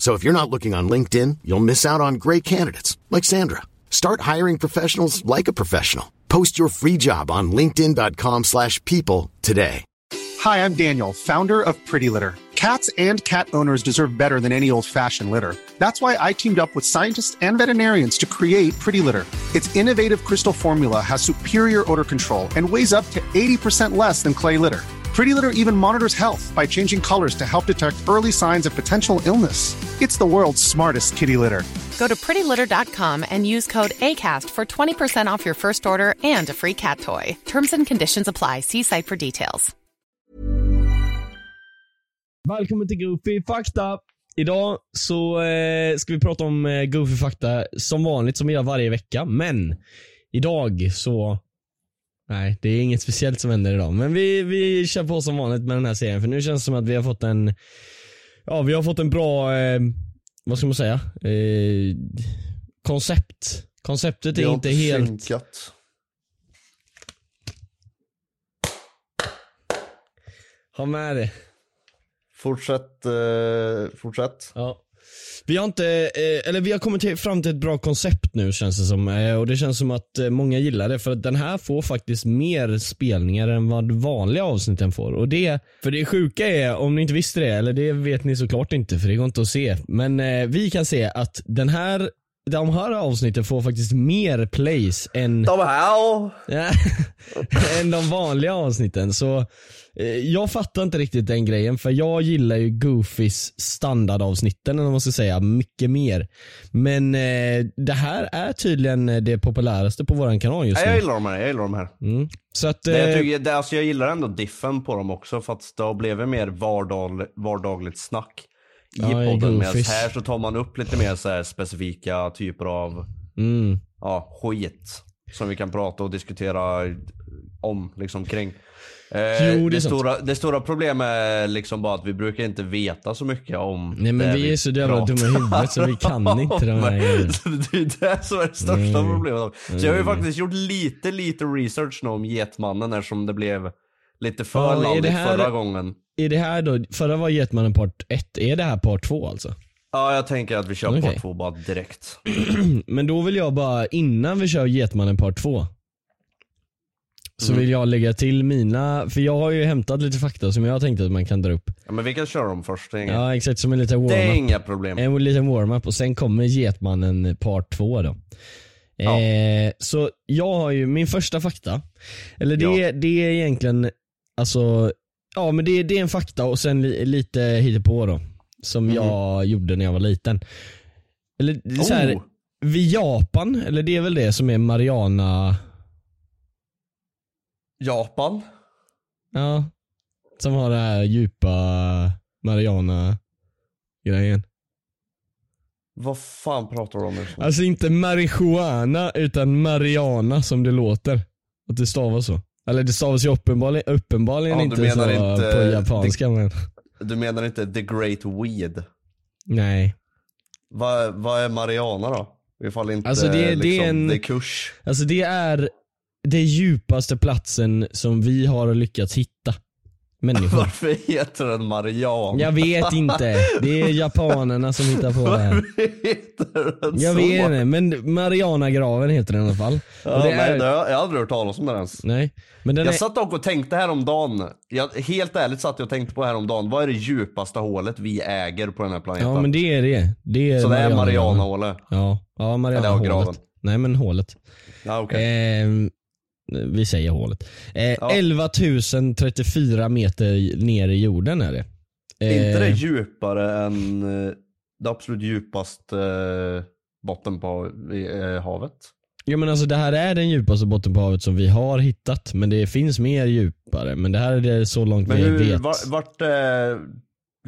So if you're not looking on LinkedIn, you'll miss out on great candidates like Sandra. Start hiring professionals like a professional. Post your free job on linkedin.com/people today. Hi, I'm Daniel, founder of Pretty Litter. Cats and cat owners deserve better than any old-fashioned litter. That's why I teamed up with scientists and veterinarians to create Pretty Litter. Its innovative crystal formula has superior odor control and weighs up to 80% less than clay litter. Pretty Litter even monitors health by changing colors to help detect early signs of potential illness. It's the world's smartest kitty litter. Go to prettylitter.com and use code ACAST for 20% off your first order and a free cat toy. Terms and conditions apply. See site for details. Välkommen till Goofy Fakta. Idag så eh, ska vi prata om eh, Goofy Fakta som vanligt som vi gör varje vecka. Men idag så Nej, det är inget speciellt som händer idag. Men vi, vi kör på som vanligt med den här serien för nu känns det som att vi har fått en Ja, vi har fått en bra, eh, vad ska man säga? Eh, koncept. Konceptet är inte helt... synkat. Ha med det. Fortsätt, eh, fortsätt. Ja. Vi har inte, eh, eller vi har kommit fram till ett bra koncept nu känns det som. Eh, och det känns som att eh, många gillar det för att den här får faktiskt mer spelningar än vad vanliga avsnitten får. Och det, för det sjuka är, om ni inte visste det, eller det vet ni såklart inte för det går inte att se. Men vi kan se att den här de här avsnitten får faktiskt mer plays än, De här. Än de vanliga avsnitten. Så eh, jag fattar inte riktigt den grejen för jag gillar ju Goofys standardavsnitten vad man ska säga mycket mer. Men eh, det här är tydligen det populäraste på våran kanal just Nej, jag nu. gillar de här. Jag gillar de här. Mm. Så att, Det, jag, eh, tycker, det, alltså, jag gillar ändå diffen på dem också för att det har blivit mer vardag, vardagligt snack i Ja, podden. Medan här så tar man upp lite mer så specifika typer av mm. ja, skit som vi kan prata och diskutera om liksom kring. Eh, Jo, det det, stora, det stora problemet är liksom bara att vi brukar inte veta så mycket om Nej men det vi är så jävla dumma i huvudet så vi kan inte de här grejerna. Det är det som är det största Mm. problemet. Så jag har ju faktiskt gjort lite, lite research nu om Getmannen eftersom det blev lite för Ja, lalligt här- förra gången. Är det här då, förra var Getmannen part 1, är det här part 2 alltså? Ja, jag tänker att vi kör Okej. part två bara direkt. Men då vill jag bara, innan vi kör Getmannen part 2 Så Mm. vill jag lägga till mina, för jag har ju hämtat lite fakta som jag tänkte att man kan dra upp. Ja, men vi kan köra dem först. Inga, Ja exakt, som en liten det är warm-up. inga problem. En liten warm-up och sen kommer Getmannen part 2 då. Ja. Eh, så jag har ju, min första fakta, eller det, Ja. det är egentligen, alltså, ja men det, det är en fakta och sen li, lite hittepå då. Som Mhm. jag gjorde när jag var liten. Eller så här, Oh. vid Japan, eller det är väl det som är Mariana, Japan? ja, som har det här djupa Mariana grejen. Vad fan pratar du om nu? Alltså inte marijuana utan Mariana som det låter. Att det stavas så. Eller det stavas ju uppenbarligen, uppenbarligen Ja, inte så inte- på japanska men Du menar inte the great weed? nej. Vad, vad är Mariana då? Ifall inte Alltså, det- det är liksom, en- det är kurs. Alltså det är det djupaste platsen som vi har lyckats hitta. Människor. Varför heter den Mariana? Jag vet inte. Det är japanerna som hittar på det här. Varför heter den Jag så? vet inte men Marianagraven heter den i alla fall. Ja, Och det nej, är- det har, jag har aldrig hört talas om den ens. Nej. Men den Jag är, satt dock och tänkte häromdagen, jag, helt ärligt satt jag och tänkte på häromdagen, vad är det djupaste hålet vi äger på den här planeten? ja men det är det. det är Så det är. Marianahålet? Ja, ja Marianahålet. Nej men hålet. Ja okej. Ehm, vi säger hålet. Eh, Ja. 11 034 meter ner i jorden är det. Är inte det Eh, djupare än eh, det absolut djupaste eh, botten på eh, havet? Ja men alltså det här är den djupaste botten på havet som vi har hittat. Men det finns mer djupare. Men det här är det så långt Men vi hur, vet. var, vart eh,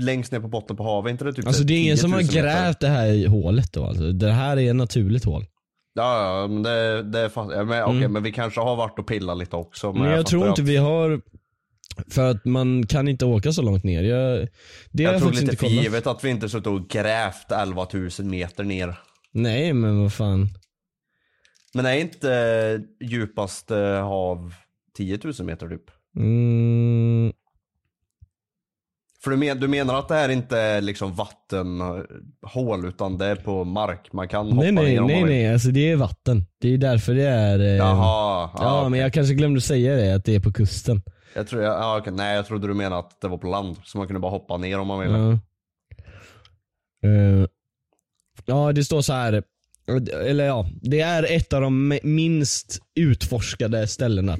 längst ner på botten på havet, inte det typ Alltså det är ingen 10 som 000 har meter? grävt det här hålet då alltså. Det här är ett naturligt hål. Ja, ja men det, det är fast, ja, men, okej, Mm. men vi kanske har varit och pillat lite också. Men jag, fattar tror inte vi har för att man kan inte åka så långt ner. Jag, det Jag jag tror lite inte för givet att vi inte suttit och grävt 11 000 meter ner. Nej men vad fan. Men är inte eh, djupaste hav 10 000 meter typ? Mm, För du, men, du menar att det här inte är liksom vattenhål utan det är på mark? Man kan hoppa nej nej ner om nej man vill. nej, alltså det är vatten. Det är därför det är... Eh, Jaha, Ja okej. men jag kanske glömde säga det, att det är på kusten. Jag tror, jag, ja, okej. Nej jag trodde du menade att det var på land, så man kunde bara hoppa ner om man ville. Ja. Eh, ja det står så här. eller ja, det är ett av de minst utforskade ställena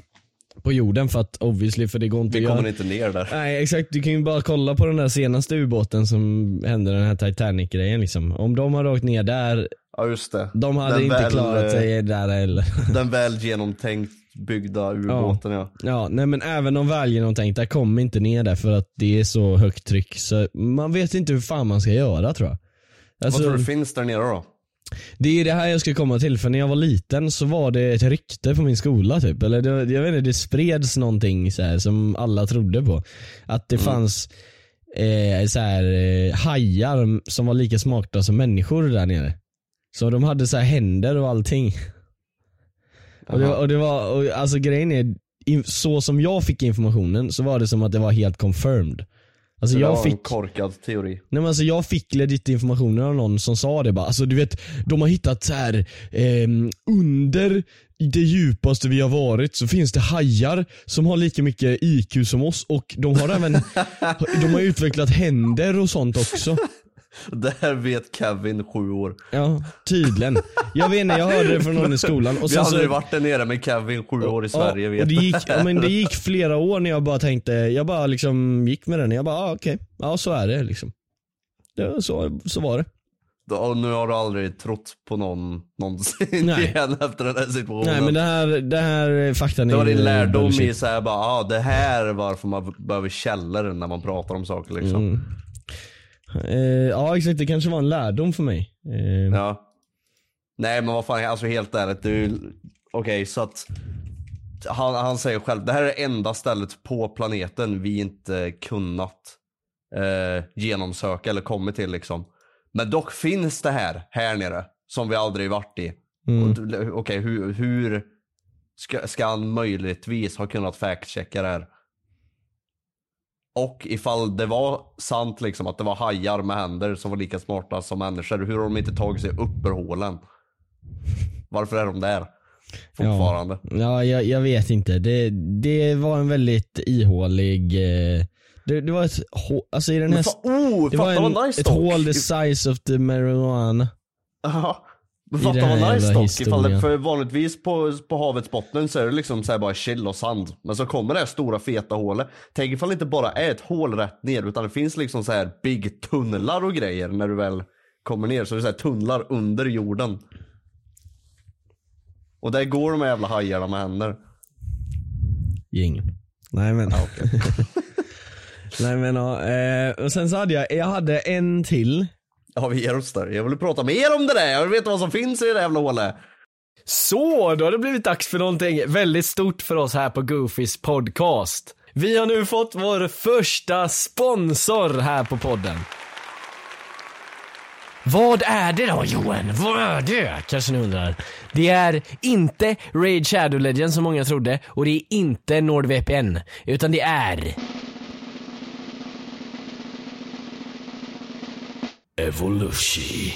på jorden för att obviously, för det går inte Vi kommer inte ner där. Nej exakt, du kan ju bara kolla på den där senaste ubåten som hände, den här Titanic grejen liksom. Om de hade åkt ner där, Ja just det. de hade Den inte väl, klarat eh, sig där heller. Den väl genomtänkt byggda ubåten ja. Ja, nej men även om väl genomtänkta kommer inte ner där för att det är så högt tryck så man vet inte hur fan man ska göra tror jag. Alltså, Vad tror du finns där nere då? Det är det här jag ska komma till för när jag var liten så var det ett rykte på min skola typ. Eller det, jag vet inte, det spreds någonting så här, som alla trodde på. Att det fanns eh, så här, eh, hajar som var lika smarta som människor där nere. Så de hade så här händer och allting. Och det, var- och det var, och alltså grejen är, så som jag fick informationen så var det som att det var helt confirmed. Alltså Det jag var en fick, korkad teori. Nej men alltså jag fick legit informationen av någon som sa det bara, alltså du vet, de har hittat så här ehm, under det djupaste vi har varit så finns det hajar som har lika mycket IQ som oss och de har även, de har utvecklat händer och sånt också. Det här vet Kevin, sju år. Ja, tydligen. Jag vet inte, jag hörde det från någon i skolan. Och Vi har aldrig så, varit där nere med Kevin, sju år i Sverige. ja, vet och det gick, ja, men det gick flera år när jag bara tänkte, jag bara liksom gick med den. Jag bara, ah, okej, ja så är det liksom. Ja, så, så var det. Och nu har du aldrig trott på någon någonsin Nej. igen efter den här situationen. Nej men det här, det här faktan det var är din lärdom i såhär bara, ah, det här är varför man behöver källor när man pratar om saker liksom. Mm. Eh, ja exakt, det kanske var en lärdom för mig. Eh, Ja. Nej men vad fan, alltså helt ärligt. Du, okej så att han, han säger själv, det här är det enda stället på planeten vi inte kunnat eh, genomsöka eller kommit till liksom. Men dock finns det här, här nere, som vi aldrig varit i. Mm. Okej, hur, hur ska, ska han möjligtvis ha kunnat fact-checka det här? Och ifall det var sant liksom att det var hajar med händer som var lika smarta som människor, hur har de inte tagit sig upp ur hålen? Varför är de där? Fortfarande. Ja, jag, jag vet inte. Det, det var en väldigt ihålig... Eh, det, det var ett hå- alltså i den här... Men fa- oh, det var en, nice ett hål the size of the marijuana. Ja. Men fatta vad nice dock. Ifall det, för vanligtvis på, på havets botten så är det liksom så här bara chill och sand. Men så kommer det här stora feta hålet. Tänk ifall det inte bara är ett hål rätt ner utan det finns liksom så här big tunnlar och grejer när du väl kommer ner. Så det är så här tunnlar under jorden. Och där går de här jävla hajarna med händer. Gäng. Nej men. Nej men ja, eh, och sen så hade jag, jag hade en till. Ja vi ger oss där. Jag vill prata mer om det där. Jag vill veta vad som finns i det där jävla hålet. Så, då har det blivit dags för någonting väldigt stort för oss här på Goofys podcast. Vi har nu fått vår första sponsor här på podden. Vad är det då Johan? Vad är det? Kanske ni undrar. Det är inte Raid Shadow Legends som många trodde och det är inte NordVPN. Utan det är... Evolution.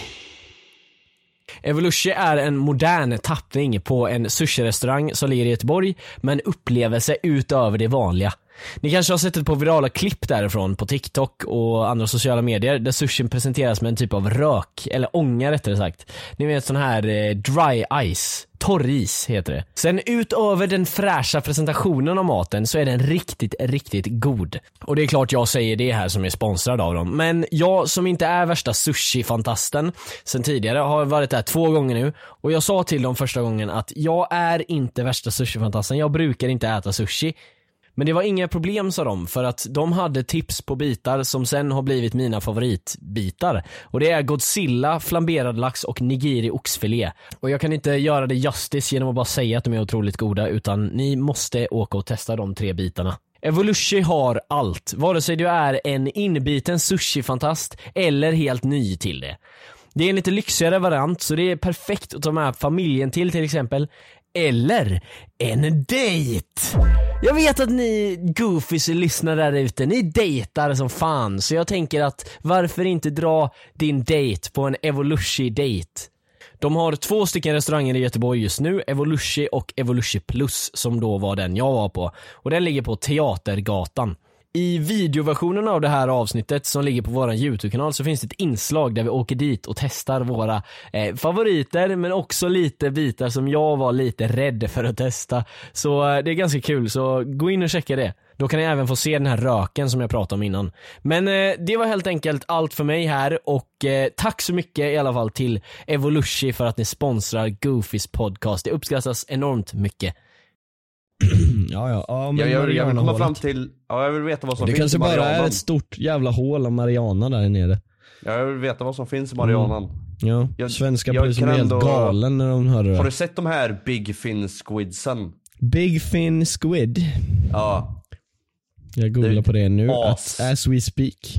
Evolution är en modern tappning på en sushi-restaurang som ligger i Göteborg med en upplevelse utöver det vanliga. Ni kanske har sett ett par virala klipp därifrån på TikTok och andra sociala medier där sushin presenteras med en typ av rök, eller ånga rättare sagt. Ni vet sån här eh, dry ice Torris heter det. Sen utöver den fräscha presentationen av maten så är den riktigt, riktigt god. Och det är klart jag säger det här som är sponsrad av dem. Men jag som inte är värsta sushi-fantasten sen tidigare har varit där två gånger nu och jag sa till dem första gången att jag är inte värsta sushi-fantasten. Jag brukar inte äta sushi. Men det var inga problem sa de, för att de hade tips på bitar som sen har blivit mina favoritbitar. Och det är Godzilla, flamberad lax och nigiri oxfilé. Och jag kan inte göra det justice genom att bara säga att de är otroligt goda, utan ni måste åka och testa de tre bitarna. Evolution har allt, vare sig du är en inbiten sushi-fantast eller helt ny till det. Det är en lite lyxigare variant, så det är perfekt att ta med familjen till till exempel. Eller en dejt! Jag vet att ni goofies lyssnar där ute, ni dejtar som fan, så jag tänker att varför inte dra din dejt på en Evolushi-dejt? De har två stycken restauranger i Göteborg just nu, Evolushi och Evolushi plus som då var den jag var på. Och den ligger på Teatergatan. I videoversionen av det här avsnittet som ligger på vår YouTube-kanal så finns det ett inslag där vi åker dit och testar våra eh, favoriter men också lite bitar som jag var lite rädd för att testa. Så eh, det är ganska kul, så gå in och checka det. Då kan ni även få se den här röken som jag pratade om innan. Men eh, det var helt enkelt allt för mig här och eh, tack så mycket i alla fall till Evolushi för att ni sponsrar Goofys podcast. Det uppskattas enormt mycket. ja, ja. ja men Jag, jag, jag vill komma fram till, ja jag vill veta vad som Det finns kanske i bara är Marianan. ett stort jävla hål av Mariana där nere. Ja, jag vill veta vad som finns i Marianan. Ja, Jag- svenska jag polisen blir helt galen när de Har det. du sett de här Big Fin Squidsen? Big Fin Squid. Ja, Jag googlar Det på det nu, as. as, as we speak.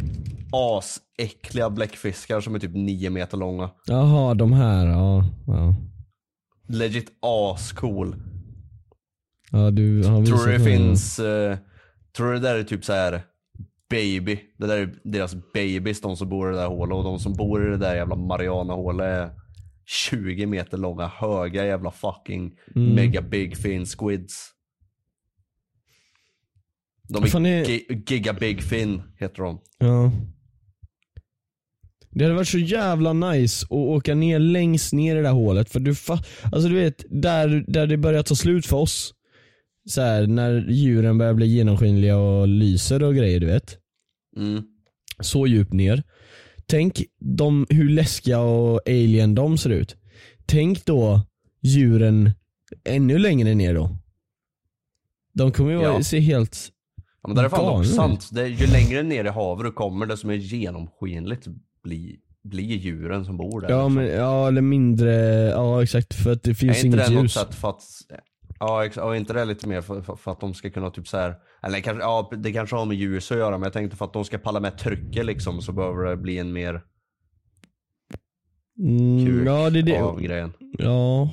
asäckliga bläckfiskar som är typ 9 meter långa. Jaha, de här, ja. Ja, Legit ascool. Ja du Tror du det finns, eh, tror du det där är typ så här baby? Det där är deras babies, de som bor i det där hålet och de som bor i det där jävla Mariana-hålet är 20 meter långa, höga jävla fucking Mm. mega big fin squids. De är är- gi- giga big fin heter de. Ja. Det hade varit så jävla nice att åka ner längst ner i det där hålet för du fa- Alltså du vet, där, där det börjar ta slut för oss. Så här, när djuren börjar bli genomskinliga och lyser och grejer du vet. Mm. Så djupt ner. Tänk de, hur läskiga och alien de ser ut. Tänk då djuren ännu längre ner då. De kommer ju Ja. se helt Ja, men det är fan dock sant. Det är, ju längre ner i havet du kommer desto mer genomskinligt blir, blir djuren som bor där. Ja liksom. men, ja eller mindre, ja exakt för att det är finns inte inget det något ljus. sätt för att, ja ex- och inte det lite mer för, för, för att de ska kunna typ så här, eller kanske, ja det kanske har med ljus att göra men jag tänkte för att de ska palla med trycket liksom så behöver det bli en mer Mm, kuk ja det är det. av grejen. Ja.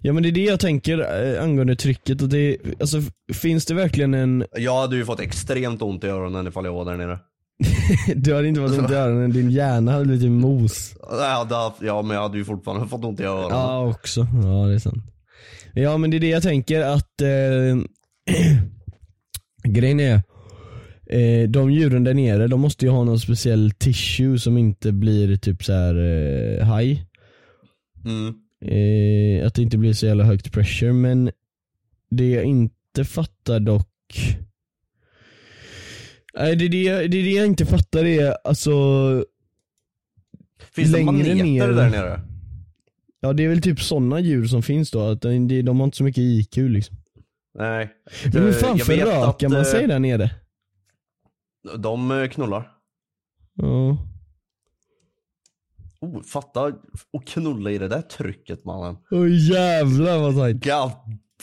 Ja men det är det jag tänker eh, angående trycket. Och det, alltså, finns det verkligen en, Jag hade ju fått extremt ont i öronen ifall jag var där nere. du hade inte varit ont i öronen, din hjärna hade blivit mos. Hade haft, ja men jag hade ju fortfarande fått ont i öronen. Ja också, ja det är sant. Ja men det är det jag tänker att eh, grejen är, eh, de djuren där nere de måste ju ha någon speciell tissue som inte blir typ så här eh, high. Mm. Eh, att det inte blir så jävla högt pressure men det jag inte fattar dock Nej det är det, det är det jag inte fattar är alltså Finns det maneter ner. där nere? Ja det är väl typ sådana djur som finns då, att de, de har inte så mycket IQ liksom. Nej. Men hur fan Jag vet förökar man eh, sig där nere? De eh, knullar. Ja. Oh, fatta och knulla i det där trycket mannen. Åh jävlar vad tajt. God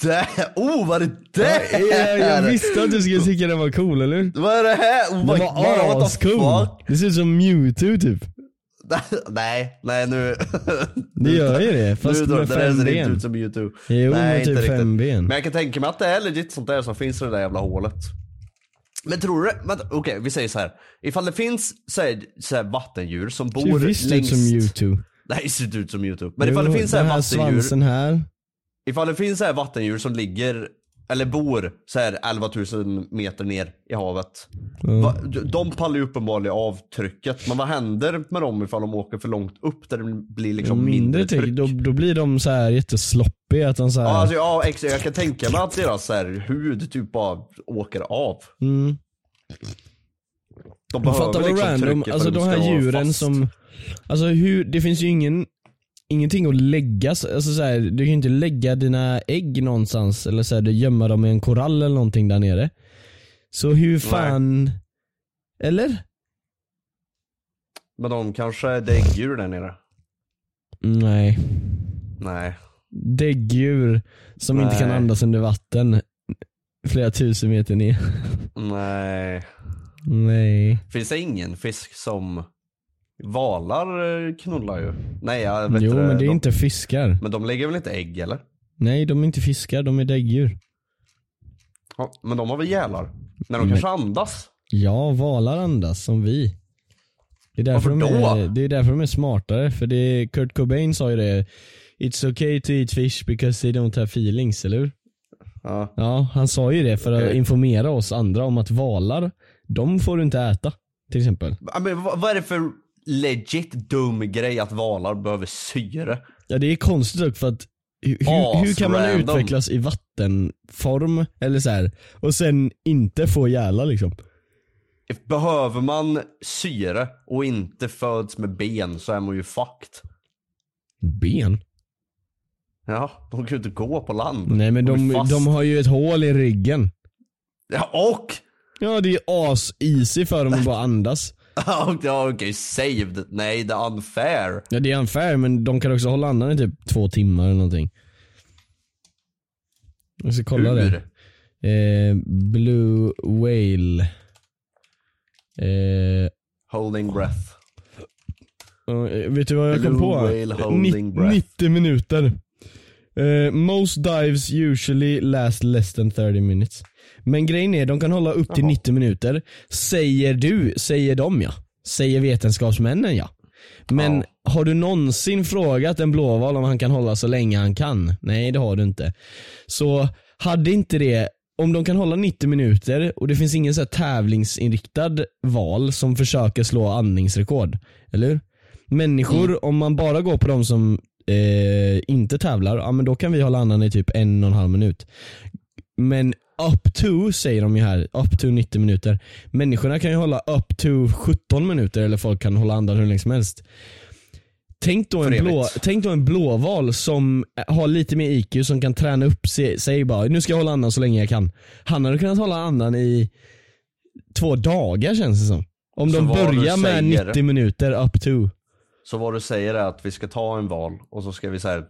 damn! Oh vad är det där? Jag, jag visste att du skulle tycka den var cool eller hur? Vad är det här? Oh Den var ascool. Det ser ut som Mewtwo typ. Nej, nej nu. Det gör ju det, fast nu, då, med det där fem ser ben. inte ut som Mewtwo. Jo, med inte typ riktigt. fem ben. Men jag kan tänka mig att det är legit sånt där som finns i det där jävla hålet. Men tror du, vänta, okej vi säger så här. Ifall det finns så här, så här vattendjur som Ser bor visst ut längst... som Mewtwo. Nej, ser inte ut som Mewtwo. Men ifall det Jo, finns så här vattendjur svansen här. Ifall det finns så här vattendjur som ligger eller bor så här 11 000 meter ner i havet. Va, de pallar ju uppenbarligen av trycket, men vad händer med dem ifall de åker för långt upp där det blir liksom mindre, tryck? tryck, då, då blir de så här jättesloppiga. Att de så här, Ja, alltså, ja exakt, jag kan tänka mig att deras så här, hud typ bara åker av. mm. De fatta vad liksom random, trycket alltså de här djuren som, alltså hur, det finns ju ingen, ingenting att lägga, alltså så här, du kan ju inte lägga dina ägg någonstans eller så här, du gömma dem i en korall eller någonting där nere. Så hur fan, eller? Men de kanske är däggdjur där nere? Nej. Nej. Däggdjur som inte kan Nej. andas under vatten flera tusen meter ner. Nej. Nej. Finns det ingen fisk som Valar eh, knullar ju. Nej jag vet Jo inte, men det är de, inte fiskar. Men de lägger väl inte ägg eller? Nej de är inte fiskar, de är däggdjur. Ja, men de har väl gälar? Men de Men- kanske andas? Ja, valar andas som vi. Det är, därför Varför de då? är, det är därför de är smartare, för det är, Kurt Cobain sa ju det It's okay to eat fish because they don't have feelings, eller hur? Ja. Ja, han sa ju det för att informera oss andra om att valar, de får du inte äta. Till exempel. Men vad är det för legit dum grej att valar behöver syre? Ja det är konstigt dock för att hur, hur, kan man utvecklas i vattenform, eller så här, och sen inte få gälla liksom? Behöver man syre och inte föds med ben så är man ju fucked. Ben? Ja, de kan ju inte gå på land. Nej men de, fast. de har ju ett hål i ryggen. Ja, och! Ja det är as-easy för dem att bara andas. Ja okej, saved. Nej, det är unfair. Ja det är unfair men de kan också hålla andan i typ två timmar eller någonting. Jag ska kolla Hur? det. Eh, Blue Whale. Eh, Holding breath. eh, vet du vad jag kom Blue på? whale holding breath. 90 minuter. Eh, most dives usually last less than 30 minutes. Men grejen är, de kan hålla upp till 90 minuter. Säger du, säger de ja. Säger vetenskapsmännen ja. Men Ja. har du någonsin frågat en blåval om han kan hålla så länge han kan? Nej det har du inte. Så hade inte det, om de kan hålla 90 minuter och det finns ingen så tävlingsinriktad val som försöker slå andningsrekord. Eller hur? Människor, om man bara går på de som eh, inte tävlar, ja men då kan vi hålla andan i typ en och en halv minut. Men up to säger de ju här, up to 90 minuter. Människorna kan ju hålla up to 17 minuter eller folk kan hålla andan hur länge som helst. Tänk då, en blå, tänk då en blåval som har lite mer IQ som kan träna upp sig, säg bara nu ska jag hålla andan så länge jag kan. Han hade kunnat hålla andan i två dagar känns det som. Om Så de börjar med säger- 90 minuter up to. Så vad du säger är att vi ska ta en val och så ska vi så här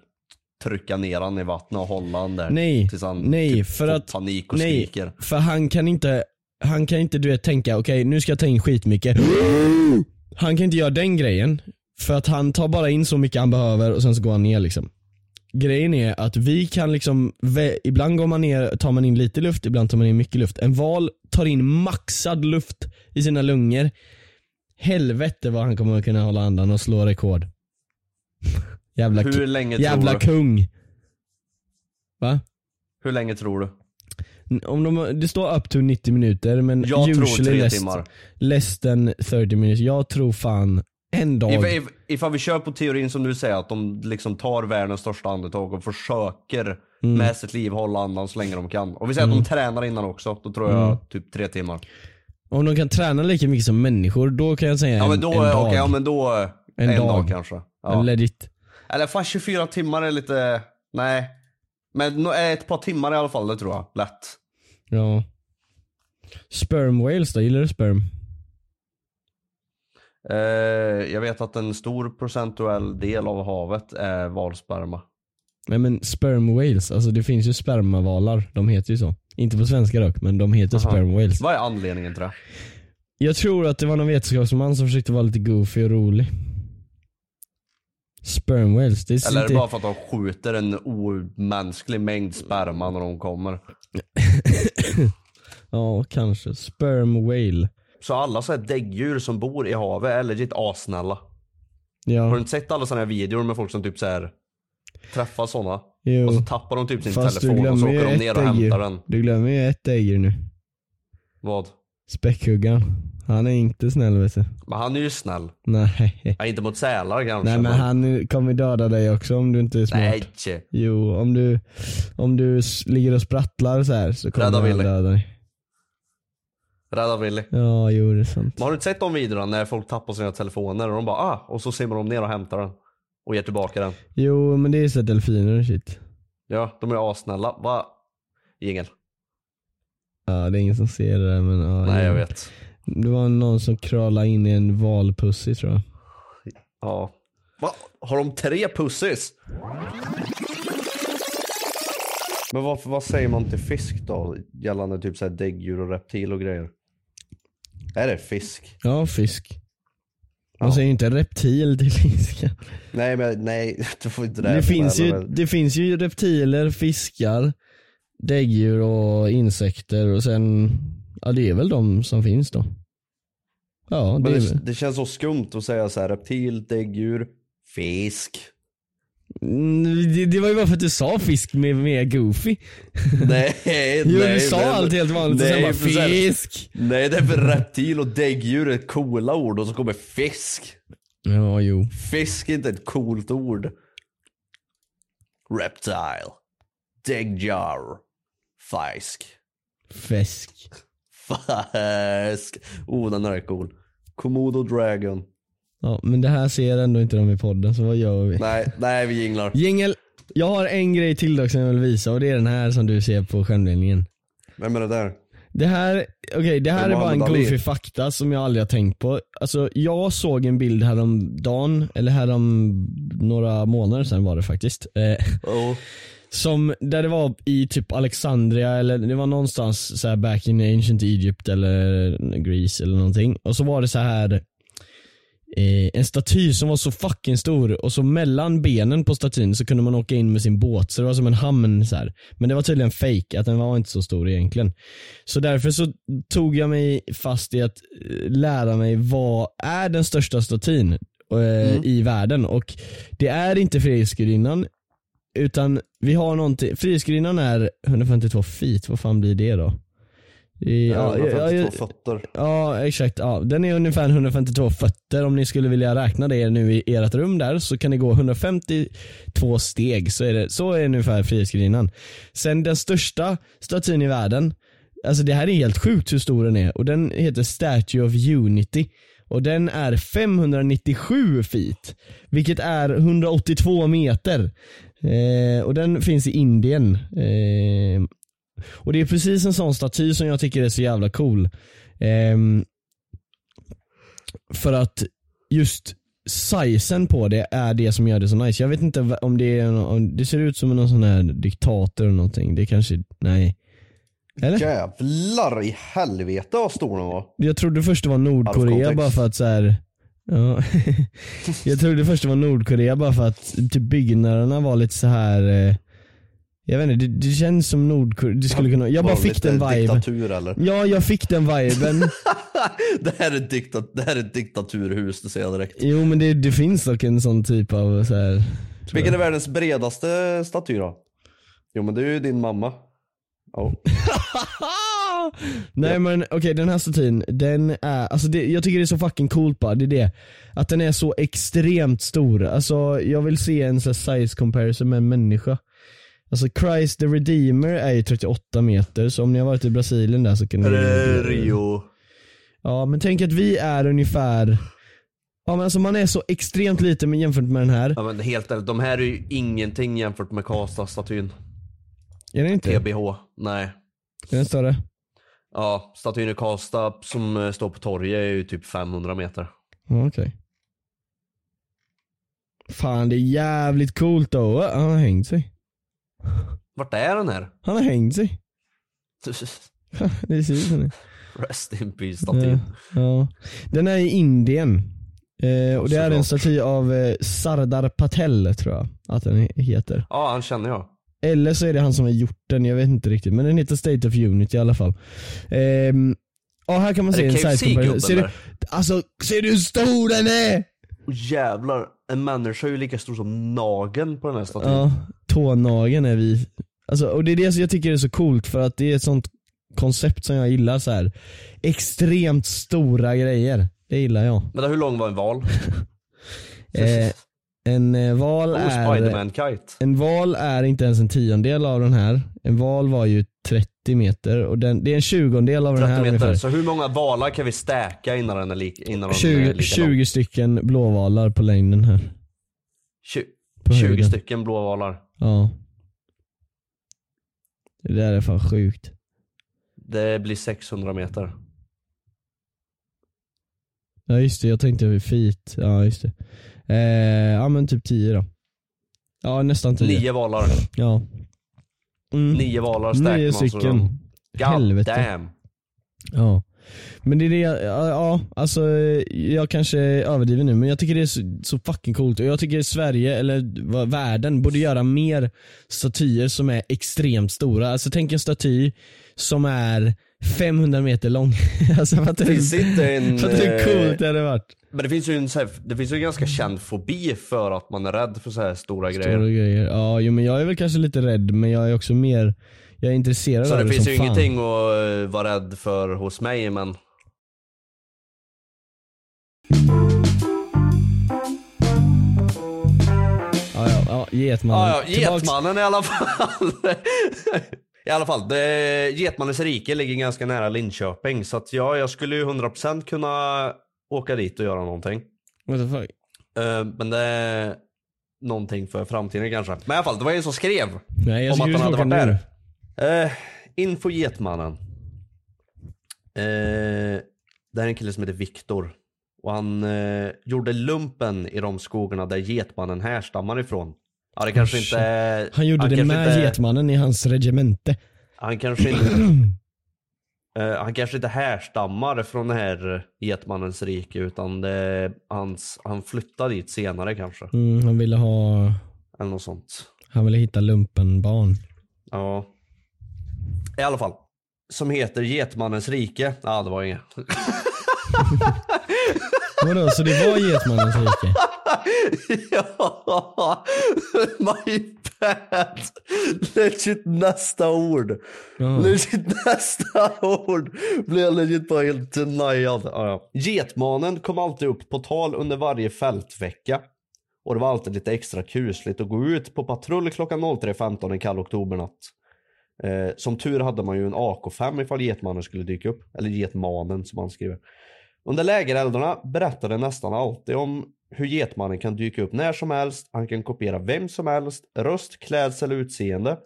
trycka ner han i vattnet och hålla han där Nej, tills han nej typ för får att, panik och nej, skriker. för han kan inte, han kan inte du vet tänka okej nu ska jag ta in skitmycket. Han kan inte göra den grejen. För att han tar bara in så mycket han behöver och sen så går han ner liksom. Grejen är att vi kan liksom, ibland går man ner, tar man in lite luft, ibland tar man in mycket luft. En val tar in maxad luft i sina lungor. Helvete vad han kommer att kunna hålla andan och slå rekord. Jävla, Hur länge jävla tror du? kung. Va? Hur länge tror du? Om de, det står up to 90 minuter men Jag tror usually tre less, timmar. less than 30 minutes. Jag tror fan en dag. If, if, ifall vi kör på teorin som du säger, att de liksom tar världens största andetag och försöker Mm. med sitt liv hålla andan så länge de kan. Och vi säger att de tränar innan också, då tror jag Mm. typ tre timmar. Om de kan träna lika mycket som människor, då kan jag säga Ja en, men då, en okej, dag. ja men då, En en, dag. dag. kanske. Ja. Legit. Eller fan 24 timmar är lite, nej. Men nå- ett par timmar i alla fall, det tror jag. Lätt. Ja. Sperm whales då, gillar du sperm? Eh, jag vet att en stor procentuell del av havet är valsperma. Nej men sperm whales, alltså det finns ju spermavalar, de heter ju så. Inte på svenska dock, men de heter Aha. sperm whales. Vad är anledningen till det? Jag tror att det var någon vetenskapsman som försökte vara lite goofy och rolig. Sperm whales, det Eller är det bara för att de skjuter en omänsklig mängd sperma när de kommer? Ja, kanske. Sperm whale. Så alla så här däggdjur som bor i havet är legit assnälla. Har du Ja. inte sett alla sådana här videor med folk som typ så här träffar sådana? Jo. Och så tappar de typ sin Fast telefon och så åker de ner och hämtar den. Du glömmer ju ett ägg nu. Vad? Späckhuggaren. Han är inte snäll vet du. Men han är ju snäll. Nej. Ja, inte mot sälar kanske. Nej men han kommer döda dig också om du inte är smart. Nej. Jo, om du, om du ligger och sprattlar så här så kommer Rädda han Willy. döda dig. Rädda Willy. Ja, jo det är sant. Men har du inte sett de videorna när folk tappar sina telefoner och de bara ah, och så simmar de ner och hämtar den. Och ger tillbaka den. Jo, men det är så här delfiner och shit. Ja, de är assnälla. Va? Jingel. Ja, det är ingen som ser det där men ja. Nej jag vet. Det var någon som crawlade in i en valpussy tror jag. Ja. Va? Har de tre pussis? Men vad, vad säger man till fisk då? Gällande typ såhär däggdjur och reptil och grejer. Är det fisk? Ja, fisk. Man Ja. säger ju inte reptil till fisk. Nej men nej, du får inte det. Det, finns ju, det finns ju reptiler, fiskar, däggdjur och insekter och sen, ja det är väl de som finns då. Ja, det det, det känns så skumt att säga så här reptil, däggdjur, fisk. Mm, Det, det var ju bara för att du sa fisk med, med goofy. Nej, Jo, nej. du sa men- allt helt vanligt och sen nej, bara så här- fisk. Nej det är för reptil och däggdjur är coola ord och så kommer fisk. Ja, jo. Fisk är inte ett coolt ord. Reptile. Däggdjur. Fisk. Fisk. Fisk. Oh den här är cool. Komodo dragon. Ja, men det här ser ändå inte de i podden, så vad gör vi? Nej, nej vi jinglar. Jingel, jag har en grej till dock som jag vill visa och det är den här som du ser på skärmdelningen. Vem är det där? Det här, okej det här Det är bara en goofy fakta som jag aldrig har tänkt på. Alltså jag såg en bild häromdagen, eller härom några månader sedan var det faktiskt. Eh, Oh. Som, där det var i typ Alexandria eller det var någonstans så här back in ancient Egypt eller Greece eller någonting. Och så var det så här eh, en staty som var så fucking stor och så mellan benen på statyn så kunde man åka in med sin båt så det var som en hamn så här. Men det var tydligen fake att den var inte så stor egentligen. Så därför så tog jag mig fast i att eh, lära mig vad är den största statyn eh, i världen och det är inte Frihetsgudinnan utan vi har någonting, Frihetsgudinnan är 152 feet, vad fan blir det då? I, Ja, ja, ja, 152 ja, fötter. ja exakt, ja. den är ungefär 152 fötter om ni skulle vilja räkna det nu i ert rum där så kan det gå 152 steg så är det, så är ungefär Frihetsgudinnan. Sen den största statyn i världen, alltså det här är helt sjukt hur stor den är och den heter Statue of Unity och den är 597 feet, vilket är 182 meter. Eh, och den finns i Indien. Eh, och det är precis en sån staty som jag tycker är så jävla cool. Ehm, för att just sizen på det är det som gör det så nice. Jag vet inte om det är, om det ser ut som någon sån här diktator eller någonting. Det kanske, nej. Eller? Jävlar i helvete vad stor den var. Jag trodde först det var Nordkorea bara för att så här. Ja. jag trodde först det var Nordkorea bara för att typ byggnaderna var lite så här. eh, Jag vet inte, det, det känns som Nordkorea. Det skulle kunna, jag bara fick den vibe. Diktatur eller? Ja, jag fick den viben. det, här är dikta, det här är ett diktaturhus, det ser jag direkt. Jo men det, det finns dock en sån typ av så här. Vilken är världens bredaste staty då? Jo men det är ju din mamma. Ja. Nej men okej den här statyn, den är, alltså det, jag tycker det är så fucking coolt bara, det är det. Att den är så extremt stor. Alltså jag vill se en sån size comparison med en människa. Alltså Christ the Redeemer är ju 38 meter, så om ni har varit i Brasilien där så kan ni... Rio. Ja men tänk att vi är ungefär, ja men alltså man är så extremt liten jämfört med den här. Ja men helt ärligt, de här är ju ingenting jämfört med Karlstad-statyn. Är den inte? TBH. Nej. Är den större? Ja, statyn i Karlstad som eh, står på torget är ju typ 500 meter. Okej. Fan det är jävligt coolt då. Han har hängt sig. Vart är den här? Han har hängt sig. det ser ut som. Rest in peace statyn. Ja, ja. Den är i Indien. Eh, och det är en Såklart. staty av eh, Sardar Patel tror jag att den heter. Ja, han känner jag. Eller så är det han som har gjort den, jag vet inte riktigt. Men den heter State of Unity i alla fall. Ehm, ja här kan man Är se en comparison. Ser du, alltså ser du hur stor den är? Och jävlar, en människa är ju lika stor som nageln på den här statyn. Ja, tånageln är vi, alltså, och det är det som jag tycker är så coolt för att det är ett sånt koncept som jag gillar så här. Extremt stora grejer, det gillar jag. Men hur lång var en val? Eh, en eh, val Oh, är. En val är inte ens en tiondel av den här. En val var ju 30 meter och den, det är en tjugondel av den 30 här meter. ungefär. Så hur många valar kan vi stäka innan den är lik, innan de är 20, lika lång? 20 stycken blåvalar på längden här. Tju- På 20 höjden. stycken blåvalar. Ja. Det där är fan sjukt. Det blir 600 meter. Ja just det, jag tänkte vid feet. Ja just det. Eh, ja men typ 10 då. Ja nästan 10. Nio valar. Ja. Mm. Valar stäker Nio stycken. God Helvete. damn. Ja. Men det är det, ja, ja alltså jag kanske överdriver nu men jag tycker det är så, så fucking coolt och jag tycker Sverige, eller världen, borde göra mer statyer som är extremt stora. Alltså tänk en staty som är 500 meter lång. alltså fattar du? Finns inte en, Fattar du hur coolt det hade varit? Men det finns ju en, så här, det finns ju en ganska känd fobi för att man är rädd för så här stora, Stora grejer. grejer. Ja, jo, men jag är väl kanske lite rädd men jag är också mer, jag är intresserad Så av det det finns ju fan. ingenting att eh, vara rädd för hos mig men Ja, ja, ja Getmannen. Ja, ja, Getmannen i alla fall. I alla fall, det, Getmannens rike ligger ganska nära Linköping så att ja, jag skulle ju 100% kunna åka dit och göra någonting. What the fuck? Eh, men det är någonting för framtiden kanske. Men i alla fall, det var en som skrev Nej, om att han hade varit där. Uh, info Getmannen. Eh, det här är en kille som heter Viktor. Och han eh, gjorde lumpen i de skogarna där Getmannen härstammar ifrån. Ja, det kanske inte är... Han gjorde det kanske med inte- Getmannen i hans regemente. Han kanske inte... eh, han kanske inte härstammar från det här Getmannens rike utan det hans, han flyttade dit senare kanske. Mm, han ville ha, Eller något sånt. han ville hitta lumpenbarn. Ja. I alla fall. Som heter Getmannens rike. Ja, det var inget. Vadå, så det var Getmannens rike? ja, my bad. Legit nästa ord. Ja. Legit nästa ord. Blev jag legit bara helt denied. Ja, ja. Getmanen kom alltid upp på tal under varje fältvecka. Och det var alltid lite extra kusligt att gå ut på patrull klockan 03.15 en kall oktobernatt. Eh, som tur hade man ju en AK5 ifall Getmannen skulle dyka upp. Eller Getmanen som han skriver. Under lägereldarna berättade nästan alltid om hur Getmannen kan dyka upp när som helst, han kan kopiera vem som helst, röst, klädsel, utseende.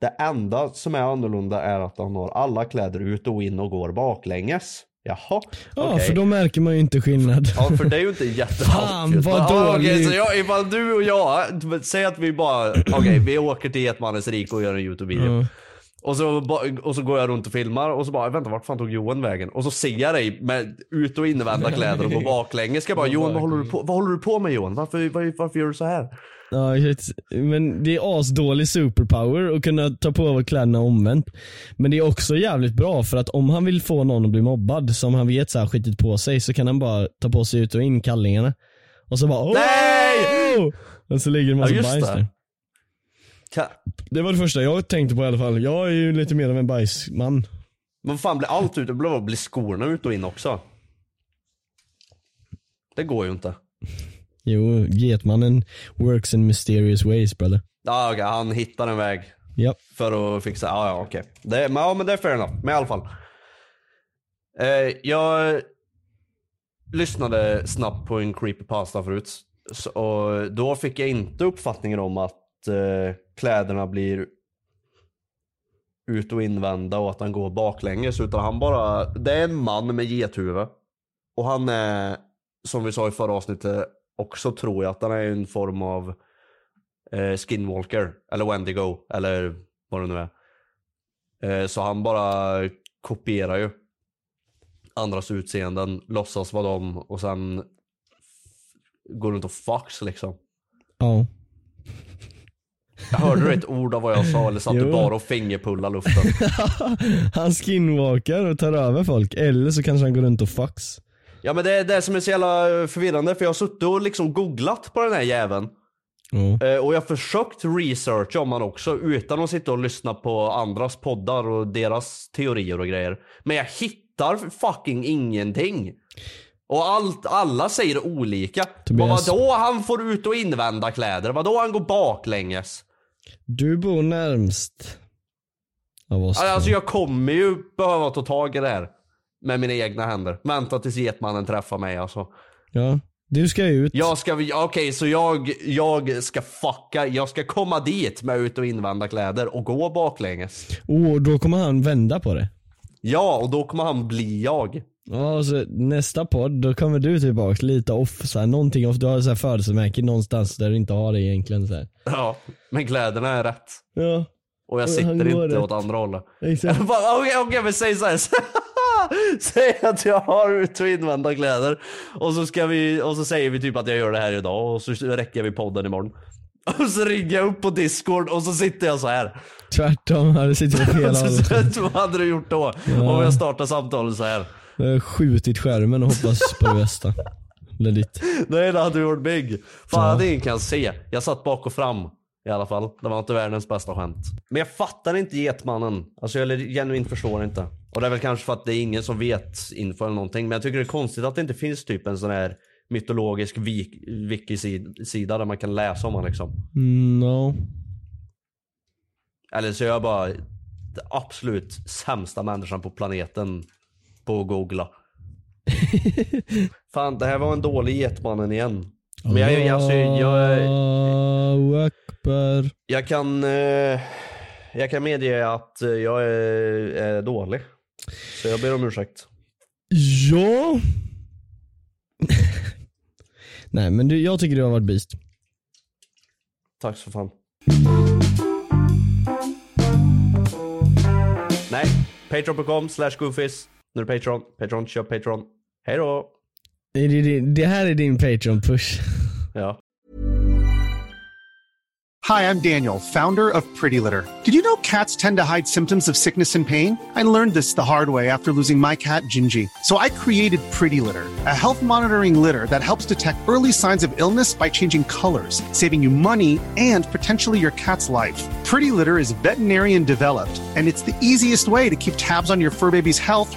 Det enda som är annorlunda är att han har alla kläder ut och in och går baklänges. Jaha, Ja, okej. för då märker man ju inte skillnad. Ja för det är ju inte jätteobvious. Fan, vad okej, dåligt. så jag, ifall du och jag, säg att vi bara, okej vi åker till Getmannens rike och gör en YouTube-video. Ja. Och så, och så går jag runt och filmar och så bara, vänta vart fan tog Johan vägen? Och så ser jag dig med ut och invända kläder och gå baklänges. Jag bara, Johan vad håller du på, vad håller du på med Johan? Varför, var, varför gör du så här? Ja, men det är asdålig superpower att kunna ta på kläderna omvänt. Men det är också jävligt bra för att om han vill få någon att bli mobbad som han vet så här skitit på sig så kan han bara ta på sig ut och in kallingarna. Och så bara Nej! Och så ligger det en massa Ja, bajs där. Det var det första jag tänkte på i alla fall. Jag är ju lite mer av en bajsman. Men vad fan blir allt ute? Blir, blir skorna ut och in också? Det går ju inte. Jo, Getmannen works in mysterious ways brother. Ja okej, han hittar en väg. Japp. För att fixa, ja ja okej. Det, men, ja men det är fair enough, men i alla fall. Eh, jag lyssnade snabbt på en creepypasta förut. Så, och då fick jag inte uppfattningen om att eh, kläderna blir ut och invända och att han går baklänges. Utan han bara, det är en man med gethuvud. Och han är, som vi sa i förra avsnittet, också tror jag att han är en form av eh, Skinwalker, eller Wendigo, eller vad det nu är. Eh, så han bara kopierar ju andras utseenden, låtsas vara dem och sen går runt och fucks liksom. Ja. Hörde du ett ord av vad jag sa eller satt du bara och fingerpullade luften? han skinwalkar och tar över folk. Eller så kanske han går runt och fucks. Ja men det är det som är så jävla förvirrande för jag har suttit och liksom googlat på den här jäveln. Eh, och jag har försökt researcha om han också utan att sitta och lyssna på andras poddar och deras teorier och grejer. Men jag hittar fucking ingenting. Och allt, alla säger olika. Tobias. Vadå han får ut och invända kläder? Vadå han går baklänges? Du bor närmst av oss Alltså jag kommer ju behöva ta tag i det här. Med mina egna händer. Vänta tills getmannen träffar mig alltså. Ja. Du ska ut. Jag ska, okej så jag, jag ska fucka, jag ska komma dit med ut och invända kläder och gå baklänges. Och då kommer han vända på det. Ja, och då kommer han bli jag. Ja, och så nästa podd, då kommer du tillbaks lite off, så här, någonting off, du har så här födelsemärke någonstans där du inte har det egentligen så här. Ja, men kläderna är rätt. Ja, Och jag Och sitter inte rätt. åt andra hållet. exakt. Okej, okej men säg såhär. Säg att jag har ut och invända kläder. Och så, ska vi, och så säger vi typ att jag gör det här idag och så räcker vi podden imorgon. Och så ringer jag upp på discord och så sitter jag så här. Tvärtom, här sitter på fel Så, håll. så, vad hade du gjort då? Om jag startar samtalet så här. Jag har skjutit skärmen och hoppas på det bästa. Legit. Nej det hade gjort big. Fan att ingen kan se. Jag satt bak och fram. I alla fall. Det var inte världens bästa skämt. Men jag fattar inte Getmannen. Alltså jag genuint förstår inte. Och det är väl kanske för att det är ingen som vet info eller någonting. Men jag tycker det är konstigt att det inte finns typ en sån här mytologisk wiki-sida där man kan läsa om han liksom. Mm, no. Eller så är jag bara den absolut sämsta människan på planeten på att googla. Fan det här var en dålig Getmannen igen. Men jag, jag, alltså, jag, Akbar. jag kan eh, Jag kan medge att jag är, är dålig. Så jag ber om ursäkt. Ja. Nej men du, jag tycker du har varit beast. Tack så fan. Nej, patreon.com slash goofies. Nu är det Patreon. Patreon, köp Patreon. Hej då. Det, det, det här är din Patreon push. Ja. Hi, I'm Daniel, founder of Pretty Litter. Did you know cats tend to hide symptoms of sickness and pain? I learned this the hard way after losing my cat, Gingy. So I created Pretty Litter, a health monitoring litter that helps detect early signs of illness by changing colors, saving you money and potentially your cat's life. Pretty Litter is veterinarian developed, and it's the easiest way to keep tabs on your fur baby's health